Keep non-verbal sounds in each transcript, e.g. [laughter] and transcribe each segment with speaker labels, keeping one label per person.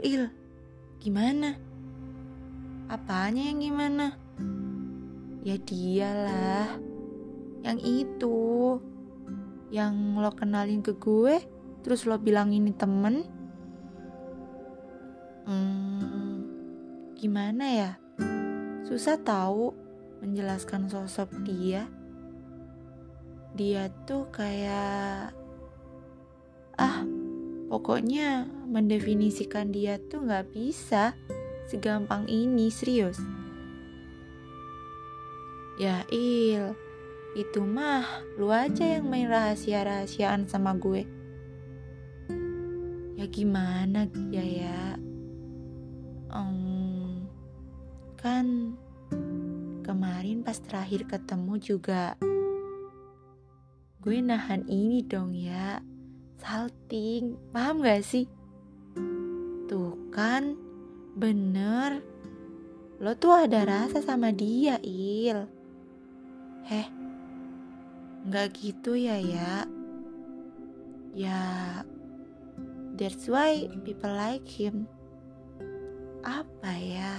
Speaker 1: Il, gimana? Apanya yang gimana? Ya dialah, yang itu, yang lo kenalin ke gue, terus lo bilang ini temen. Hmm, gimana ya? Susah tahu menjelaskan sosok dia. Dia tuh kayak ah, pokoknya mendefinisikan dia tuh nggak bisa segampang ini serius. Ya Il, itu mah lu aja yang main rahasia-rahasiaan sama gue. Ya gimana ya ya? Um, kan kemarin pas terakhir ketemu juga gue nahan ini dong ya salting paham gak sih tuh kan bener. Lo tuh ada rasa sama dia il. Heh. Nggak gitu ya ya. Ya that's why people like him. Apa ya?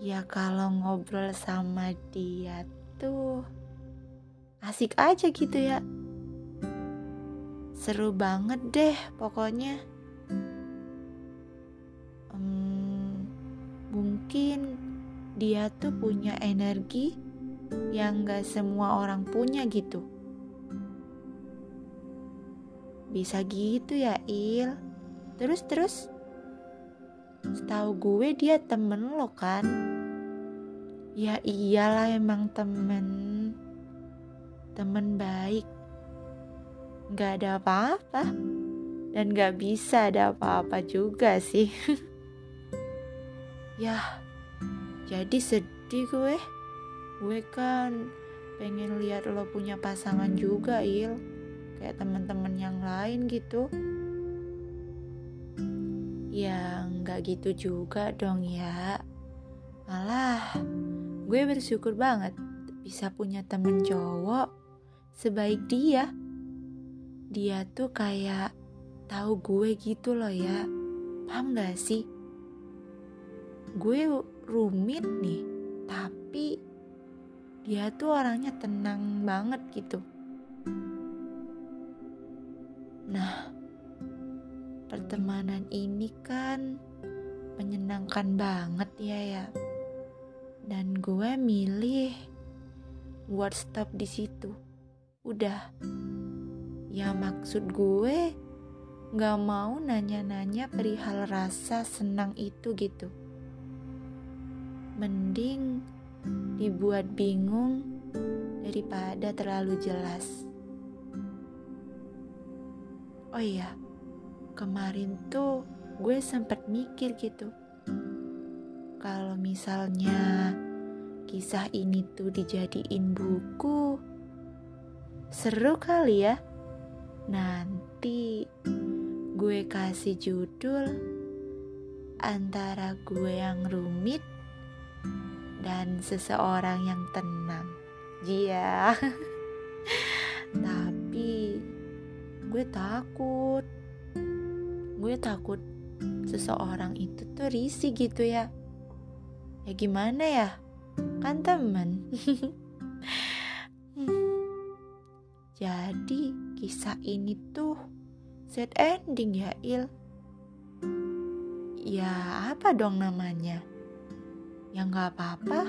Speaker 1: Ya kalau ngobrol sama dia tuh asik aja gitu ya. Seru banget deh pokoknya mungkin dia tuh punya energi yang gak semua orang punya gitu. Bisa gitu ya Il. Terus terus. Setahu gue dia temen lo kan? Ya iyalah emang temen. Temen baik. Gak ada apa-apa. Dan gak bisa ada apa-apa juga sih. [laughs] Ya jadi sedih gue. Gue kan pengen lihat lo punya pasangan juga il. Kayak teman-teman yang lain gitu. Ya nggak gitu juga dong ya. Malah gue bersyukur banget bisa punya temen cowok sebaik dia. Dia tuh kayak tahu gue gitu loh ya. Paham gak sih? Gue rumit nih tapi dia tuh orangnya tenang banget gitu. Nah pertemanan ini kan menyenangkan banget ya ya. Dan gue milih buat stop di situ. Udah. Ya maksud gue gak mau nanya-nanya perihal rasa senang itu gitu. Mending dibuat bingung daripada terlalu jelas. Oh iya, kemarin tuh gue sempat mikir gitu. Kalau misalnya kisah ini tuh dijadiin buku, seru kali ya Nanti gue kasih judul antara gue yang rumit dan seseorang yang tenang. Jia. [laughs] Tapi gue takut. Gue takut seseorang itu tuh risih gitu ya. Ya gimana ya? Kan temen. [laughs] Jadi kisah ini tuh sad ending ya Il. Ya apa dong namanya? Ya nggak apa-apa.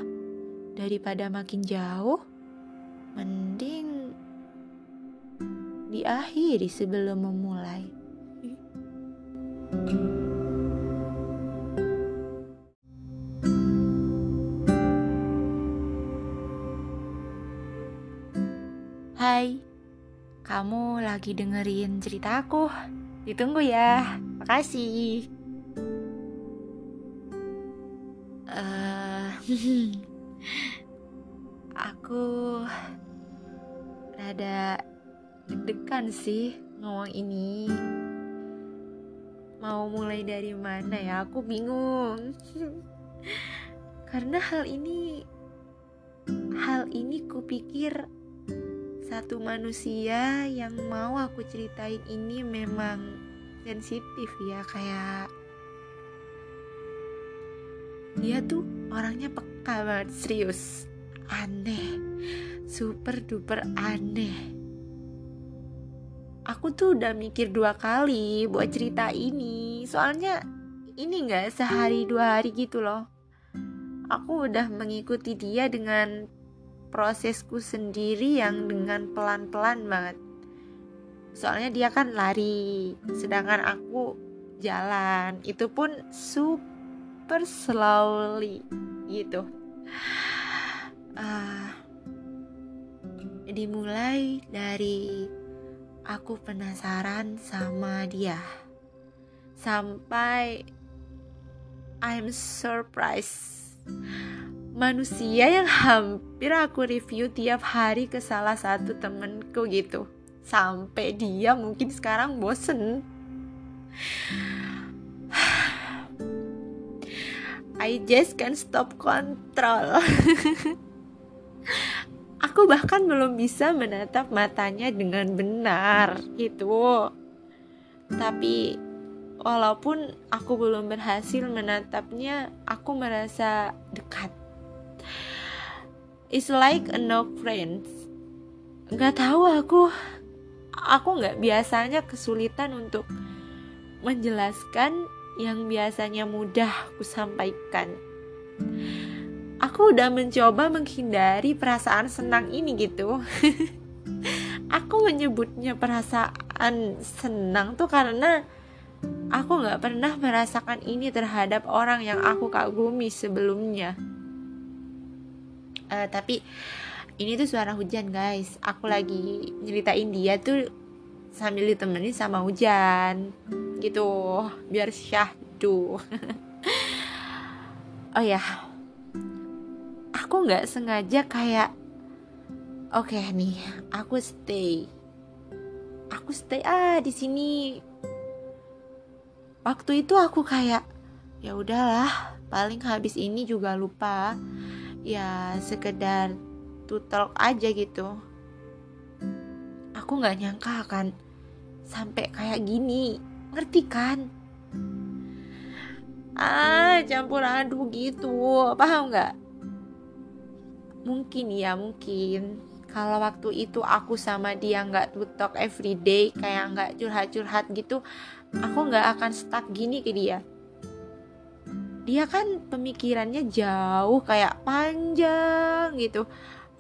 Speaker 1: Daripada makin jauh, mending diakhiri sebelum memulai. Hai, kamu lagi dengerin cerita aku. Ditunggu ya. Makasih. [laughs] aku rada deg-degan sih ngomong ini. Mau mulai dari mana ya? Aku bingung. [laughs] Karena hal ini hal ini kupikir satu manusia yang mau aku ceritain ini memang sensitif ya kayak dia tuh orangnya peka banget serius. Aneh. Super duper aneh. Aku tuh udah mikir dua kali buat cerita ini. Soalnya ini nggak sehari dua hari gitu loh. Aku udah mengikuti dia dengan prosesku sendiri yang dengan pelan-pelan banget. Soalnya dia kan lari sedangkan aku jalan. Itu pun super slowly gitu. Uh, dimulai dari aku penasaran sama dia. Sampai I'm surprised. Manusia yang hampir aku review tiap hari ke salah satu temenku gitu. Sampai dia mungkin sekarang bosen I just can't stop control. [laughs] Aku bahkan belum bisa menatap matanya dengan benar gitu. Tapi walaupun aku belum berhasil menatapnya aku merasa dekat. It's like a no friends. Nggak tahu aku. Aku nggak biasanya kesulitan untuk menjelaskan yang biasanya mudah aku sampaikan. Aku udah mencoba menghindari perasaan senang ini gitu. [laughs] aku menyebutnya perasaan senang tuh karena aku nggak pernah merasakan ini terhadap orang yang aku kagumi sebelumnya. Uh, tapi ini tuh suara hujan guys aku lagi nyeritain dia tuh sambil ditemenin sama hujan gitu. Biar syahdu [laughs] oh ya aku nggak sengaja kayak oke okay nih aku stay. Aku stay ah di sini. Waktu itu aku kayak ya udahlah paling habis ini juga lupa. Ya sekedar to talk aja gitu. Aku nggak nyangka akan sampai kayak gini ngerti kan? Ah campur aduk gitu. Paham nggak? Mungkin ya mungkin. Kalau waktu itu aku sama dia nggak to talk everyday kayak nggak curhat-curhat gitu aku nggak akan stuck gini ke dia. Dia kan pemikirannya jauh kayak panjang gitu.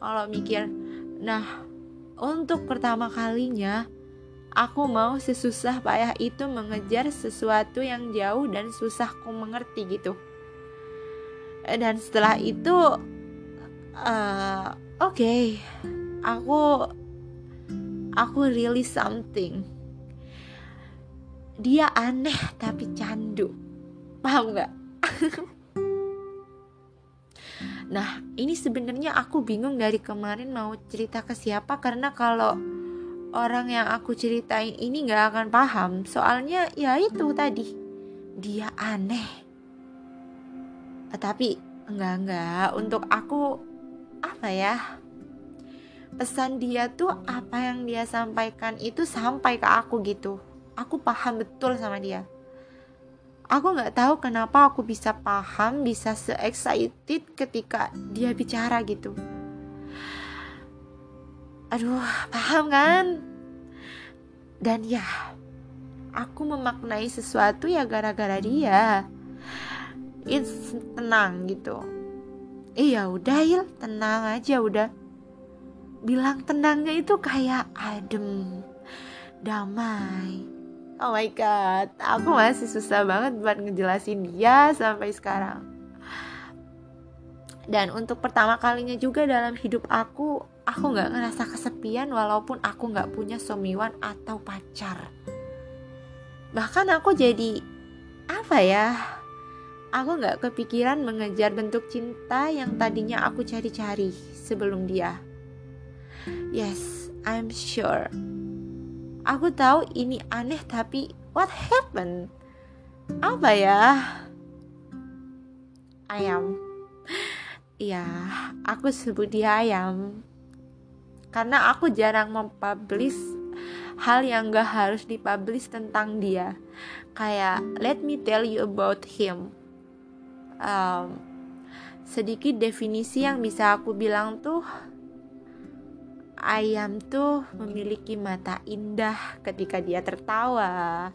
Speaker 1: Kalau mikir nah untuk pertama kalinya aku mau sesusah payah itu mengejar sesuatu yang jauh dan susah ku mengerti gitu. Dan setelah itu uh, oke okay, aku aku really something. Dia aneh tapi candu. Paham nggak? [laughs] Nah, ini sebenarnya aku bingung dari kemarin mau cerita ke siapa karena kalau orang yang aku ceritain ini gak akan paham. Soalnya ya itu tadi, dia aneh. Eh, tapi enggak enggak untuk aku apa ya? Pesan dia tuh apa yang dia sampaikan itu sampai ke aku gitu. Aku paham betul sama dia aku nggak tahu kenapa aku bisa paham bisa se excited ketika dia bicara gitu aduh paham kan? Dan ya aku memaknai sesuatu ya gara-gara dia. It's tenang gitu. Iya udah il. Tenang aja udah. Bilang tenangnya itu kayak adem damai. Oh my god, aku masih susah banget buat ngejelasin dia sampai sekarang. Dan untuk pertama kalinya juga dalam hidup aku, aku nggak ngerasa kesepian walaupun aku nggak punya suamiwan atau pacar. Bahkan aku jadi apa ya? Aku nggak kepikiran mengejar bentuk cinta yang tadinya aku cari-cari sebelum dia. Yes, I'm sure Aku tahu ini aneh tapi what happened? Apa ya? Ayam. [laughs] Iya, aku sebut dia ayam. Karena aku jarang mempublish hal yang gak harus dipublish tentang dia. Kayak let me tell you about him. Um, sedikit definisi yang bisa aku bilang tuh ayam tuh memiliki mata indah ketika dia tertawa.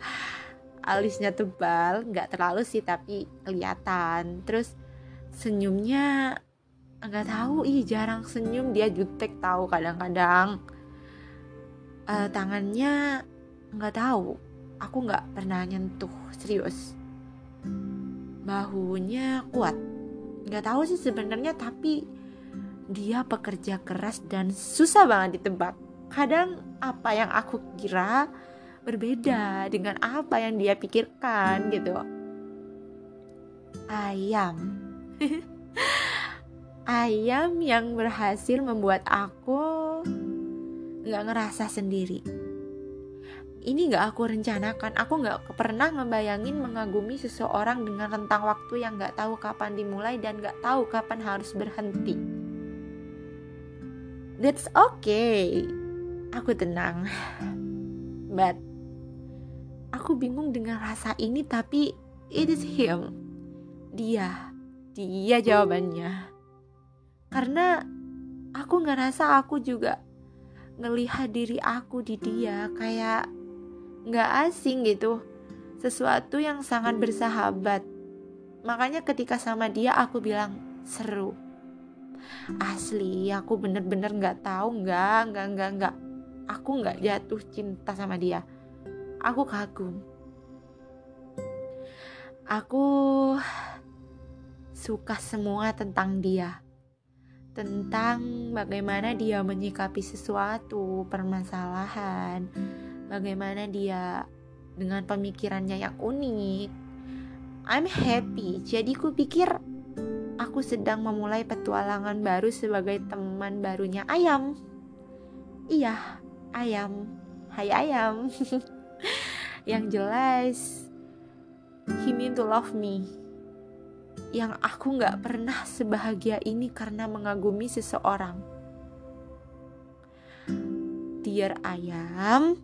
Speaker 1: Alisnya tebal nggak terlalu sih tapi kelihatan. Terus senyumnya nggak tahu ih jarang senyum dia jutek tahu kadang-kadang uh, tangannya nggak tahu aku nggak pernah nyentuh serius bahunya kuat nggak tahu sih sebenarnya tapi dia pekerja keras dan susah banget ditebak. Kadang apa yang aku kira berbeda dengan apa yang dia pikirkan gitu. Ayam. [laughs] Ayam yang berhasil membuat aku nggak ngerasa sendiri. Ini nggak aku rencanakan. Aku nggak pernah ngebayangin mengagumi seseorang dengan rentang waktu yang nggak tahu kapan dimulai dan nggak tahu kapan harus berhenti That's okay. Aku tenang. But aku bingung dengan rasa ini tapi it is him. Dia. Dia jawabannya. Karena aku ngerasa aku juga ngelihat diri aku di dia kayak nggak asing gitu. Sesuatu yang sangat bersahabat. Makanya ketika sama dia aku bilang seru. Asli aku bener-bener nggak -bener tahu nggak nggak nggak nggak. Aku nggak jatuh cinta sama dia. Aku kagum. Aku suka semua tentang dia tentang bagaimana dia menyikapi sesuatu permasalahan bagaimana dia dengan pemikirannya yang unik I'm happy jadi ku pikir aku sedang memulai petualangan baru sebagai teman barunya ayam. Iya, ayam. Hai ayam. [laughs] Yang jelas, he mean to love me. Yang aku gak pernah sebahagia ini karena mengagumi seseorang. Dear ayam,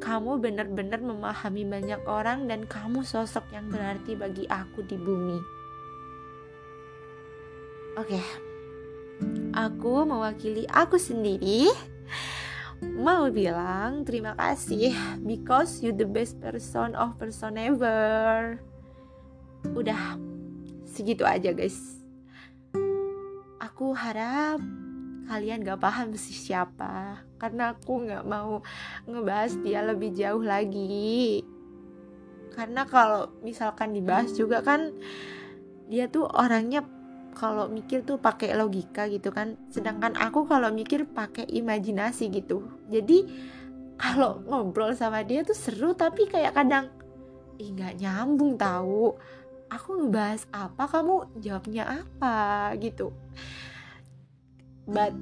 Speaker 1: kamu benar-benar memahami banyak orang dan kamu sosok yang berarti bagi aku di bumi. Oke. Okay. Aku mewakili aku sendiri mau bilang terima kasih because you the best person of person ever. Udah segitu aja guys. Aku harap kalian gak paham sih siapa. Karena aku gak mau ngebahas dia lebih jauh lagi. Karena kalau misalkan dibahas juga kan dia tuh orangnya kalau mikir tuh pakai logika gitu kan. Sedangkan aku kalau mikir pakai imajinasi gitu. Jadi kalau ngobrol sama dia tuh seru tapi kayak kadang nggak nyambung tahu aku ngebahas apa kamu jawabnya apa gitu. But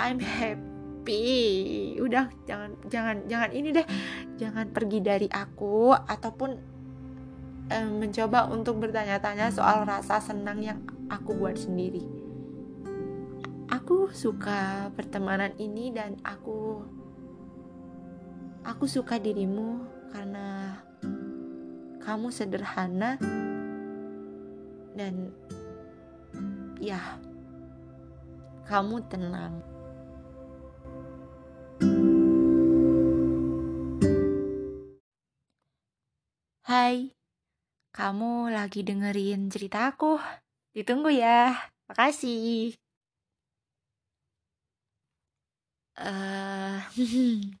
Speaker 1: I'm happy. Udah jangan jangan jangan ini deh. Jangan pergi dari aku ataupun um, mencoba untuk bertanya-tanya soal rasa senang yang aku buat sendiri. Aku suka pertemanan ini dan aku aku suka dirimu karena kamu sederhana dan ya kamu tenang. Hai, kamu lagi dengerin cerita aku. Ditunggu ya. Makasih. Uh, [laughs]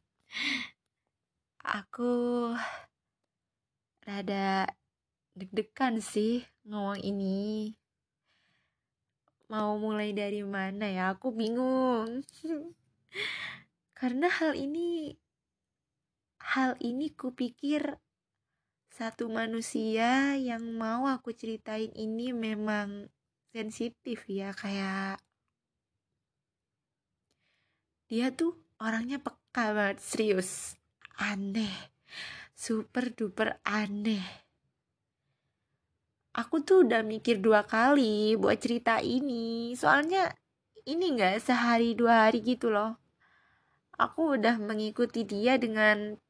Speaker 1: aku rada deg-degan sih ngomong ini. Mau mulai dari mana ya? Aku bingung. [laughs] Karena hal ini hal ini kupikir satu manusia yang mau aku ceritain ini memang sensitif ya kayak dia tuh orangnya peka banget serius aneh super duper aneh aku tuh udah mikir dua kali buat cerita ini. Soalnya ini nggak sehari dua hari gitu loh. Aku udah mengikuti dia dengan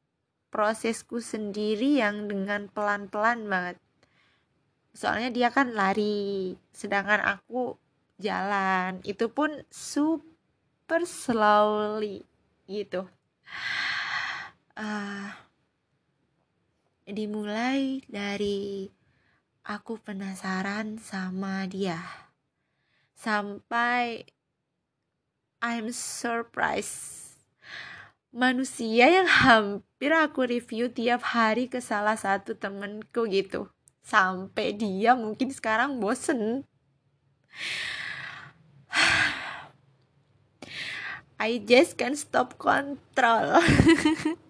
Speaker 1: prosesku sendiri yang dengan pelan-pelan banget. Soalnya dia kan lari sedangkan aku jalan. Itu pun super slowly gitu. Uh, dimulai dari aku penasaran sama dia. Sampai I'm surprised. Manusia yang hampir aku review tiap hari ke salah satu temenku gitu. Sampai dia mungkin sekarang bosen. [sighs] I just can't stop control. [laughs]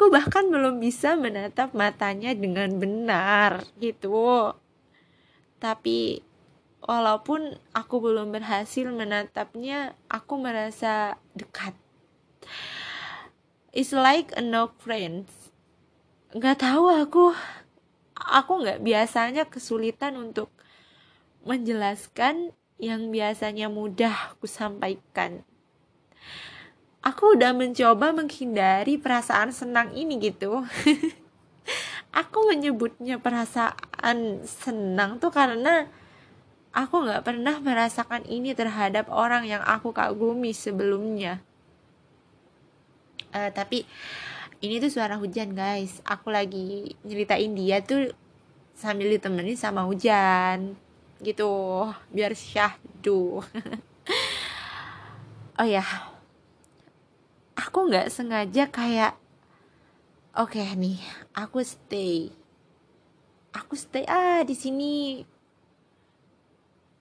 Speaker 1: Aku bahkan belum bisa menatap matanya dengan benar gitu. Tapi walaupun aku belum berhasil menatapnya, aku merasa dekat. It's like a no friends. Gak tahu aku, aku gak biasanya kesulitan untuk menjelaskan yang biasanya mudah aku sampaikan. Aku udah mencoba menghindari perasaan senang ini gitu. [laughs] aku menyebutnya perasaan senang tuh karena aku gak pernah merasakan ini terhadap orang yang aku kagumi sebelumnya. Uh, tapi ini tuh suara hujan guys. Aku lagi nyeritain dia tuh sambil ditemenin sama hujan gitu biar syahdu [laughs] oh ya aku nggak sengaja kayak oke okay, nih aku stay. Aku stay ah di sini.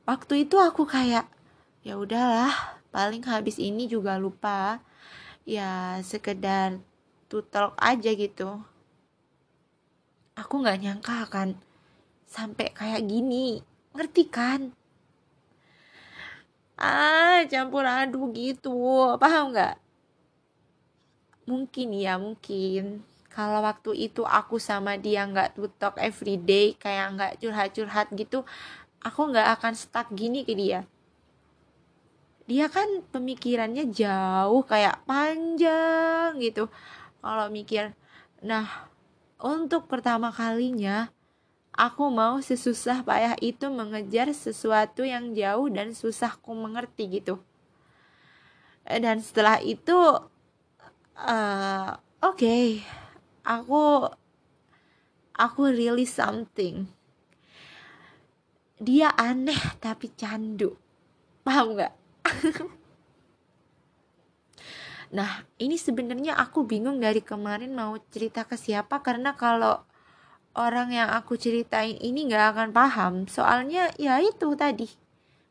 Speaker 1: Waktu itu aku kayak ya udahlah paling habis ini juga lupa. Ya sekedar to talk aja gitu. Aku nggak nyangka akan sampai kayak gini. Ngerti kan? Ah campur aduk gitu. Paham nggak mungkin ya mungkin. Kalau waktu itu aku sama dia nggak tutok everyday kayak nggak curhat-curhat gitu aku nggak akan stuck gini ke dia. Dia kan pemikirannya jauh kayak panjang gitu. Kalau mikir nah untuk pertama kalinya Aku mau sesusah payah itu mengejar sesuatu yang jauh dan susahku mengerti gitu. Dan setelah itu, uh, oke, okay, aku aku really something. Dia aneh tapi candu, paham nggak? [laughs] nah, ini sebenarnya aku bingung dari kemarin mau cerita ke siapa karena kalau orang yang aku ceritain ini gak akan paham. Soalnya ya itu tadi.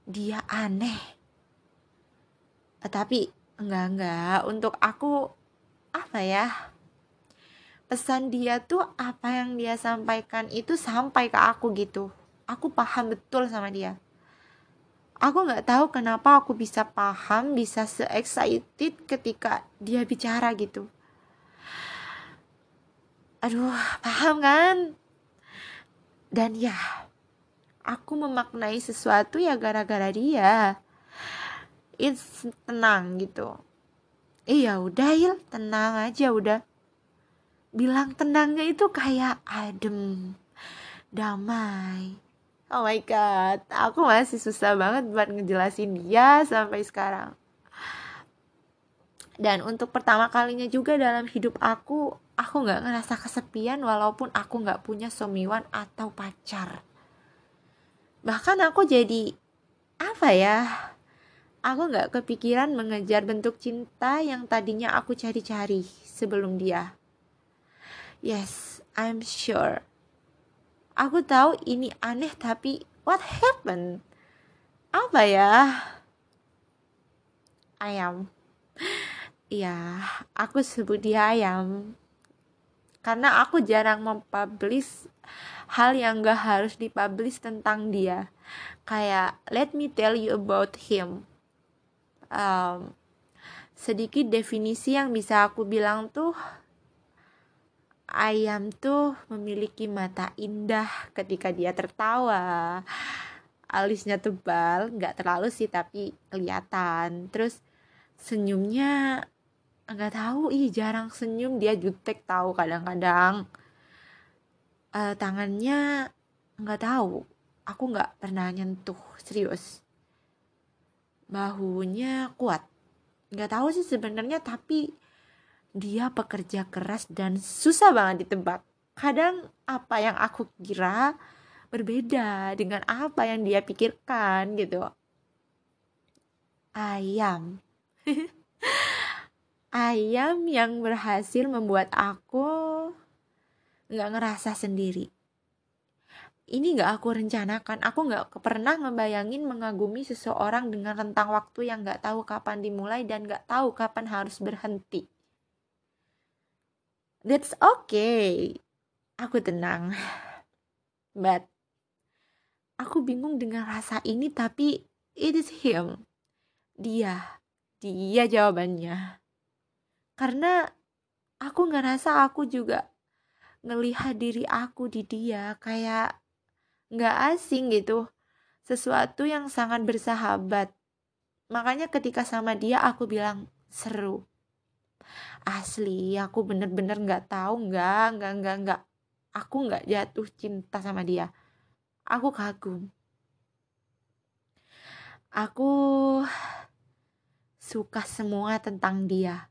Speaker 1: Dia aneh. Eh, tapi enggak enggak untuk aku apa ya? Pesan dia tuh apa yang dia sampaikan itu sampai ke aku gitu. Aku paham betul sama dia. Aku nggak tahu kenapa aku bisa paham bisa se excited ketika dia bicara gitu. Aduh paham kan? Dan ya aku memaknai sesuatu ya gara-gara dia. It's tenang gitu iya udah il tenang aja udah. Bilang tenangnya itu kayak adem damai. Oh my god aku masih susah banget buat ngejelasin dia sampai sekarang. Dan untuk pertama kalinya juga dalam hidup aku aku nggak ngerasa kesepian walaupun aku nggak punya suamiwan atau pacar. Bahkan aku jadi apa ya aku nggak kepikiran mengejar bentuk cinta yang tadinya aku cari-cari sebelum dia yes I'm sure aku tahu ini aneh tapi what happened apa ya ayam Iya, aku sebut dia ayam. Karena aku jarang mempublish hal yang gak harus dipublish tentang dia. Kayak, let me tell you about him. Um, sedikit definisi yang bisa aku bilang tuh, ayam tuh memiliki mata indah ketika dia tertawa. Alisnya tebal, gak terlalu sih tapi kelihatan. Terus senyumnya nggak tahu ih jarang senyum dia jutek tahu kadang-kadang uh, tangannya nggak tahu aku nggak pernah nyentuh serius bahunya kuat. Nggak tahu sih sebenarnya tapi dia pekerja keras dan susah banget ditebak. Kadang apa yang aku kira berbeda dengan apa yang dia pikirkan gitu. Ayam. [laughs] Ayam yang berhasil membuat aku nggak ngerasa sendiri ini nggak aku rencanakan. Aku nggak pernah ngebayangin mengagumi seseorang dengan rentang waktu yang nggak tahu kapan dimulai dan nggak tahu kapan harus berhenti. That's okay. Aku tenang. [sighs] But aku bingung dengan rasa ini tapi it is him. Dia. Dia jawabannya. Karena aku ngerasa aku juga ngelihat diri aku di dia kayak nggak asing gitu sesuatu yang sangat bersahabat. Makanya ketika sama dia aku bilang seru. Asli aku bener-bener nggak tahu nggak nggak nggak nggak. Aku nggak jatuh cinta sama dia. Aku kagum. Aku suka semua tentang dia.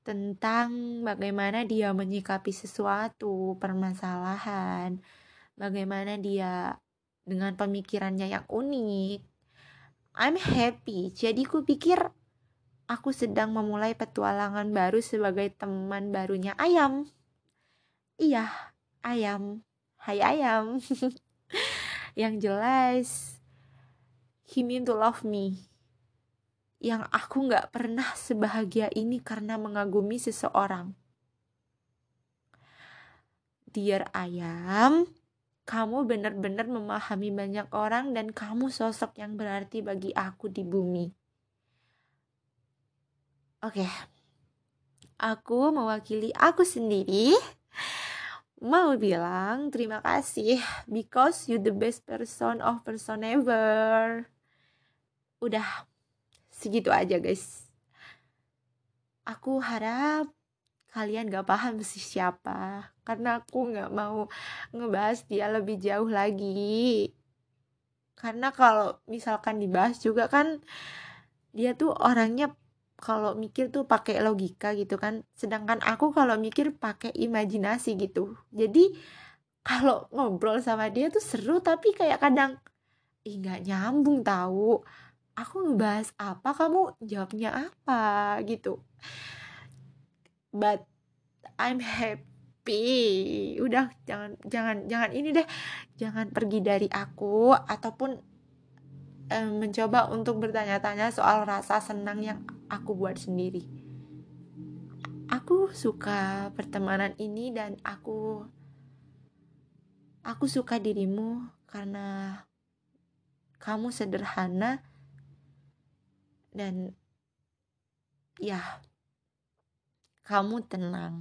Speaker 1: Tentang bagaimana dia menyikapi sesuatu permasalahan bagaimana dia dengan pemikirannya yang unik. I'm happy. Jadi ku pikir aku sedang memulai petualangan baru sebagai teman barunya ayam. Iya, ayam. Hai ayam. [laughs] yang jelas, he mean to love me. Yang aku gak pernah sebahagia ini karena mengagumi seseorang. Dear ayam, kamu benar-benar memahami banyak orang dan kamu sosok yang berarti bagi aku di bumi. Oke. Aku mewakili aku sendiri mau bilang terima kasih because you the best person of person ever. Udah segitu aja guys. Aku harap kalian gak paham sih siapa karena aku gak mau ngebahas dia lebih jauh lagi. Karena kalau misalkan dibahas juga kan dia tuh orangnya kalau mikir tuh pakai logika gitu kan. Sedangkan aku kalau mikir pakai imajinasi gitu. Jadi kalau ngobrol sama dia tuh seru tapi kayak kadang ih nggak nyambung tahu aku ngebahas apa kamu jawabnya apa? gitu. But I'm happy udah jangan jangan jangan ini deh jangan pergi dari aku ataupun um, mencoba untuk bertanya-tanya soal rasa senang yang aku buat sendiri aku suka pertemanan ini dan aku aku suka dirimu karena kamu sederhana dan ya kamu tenang.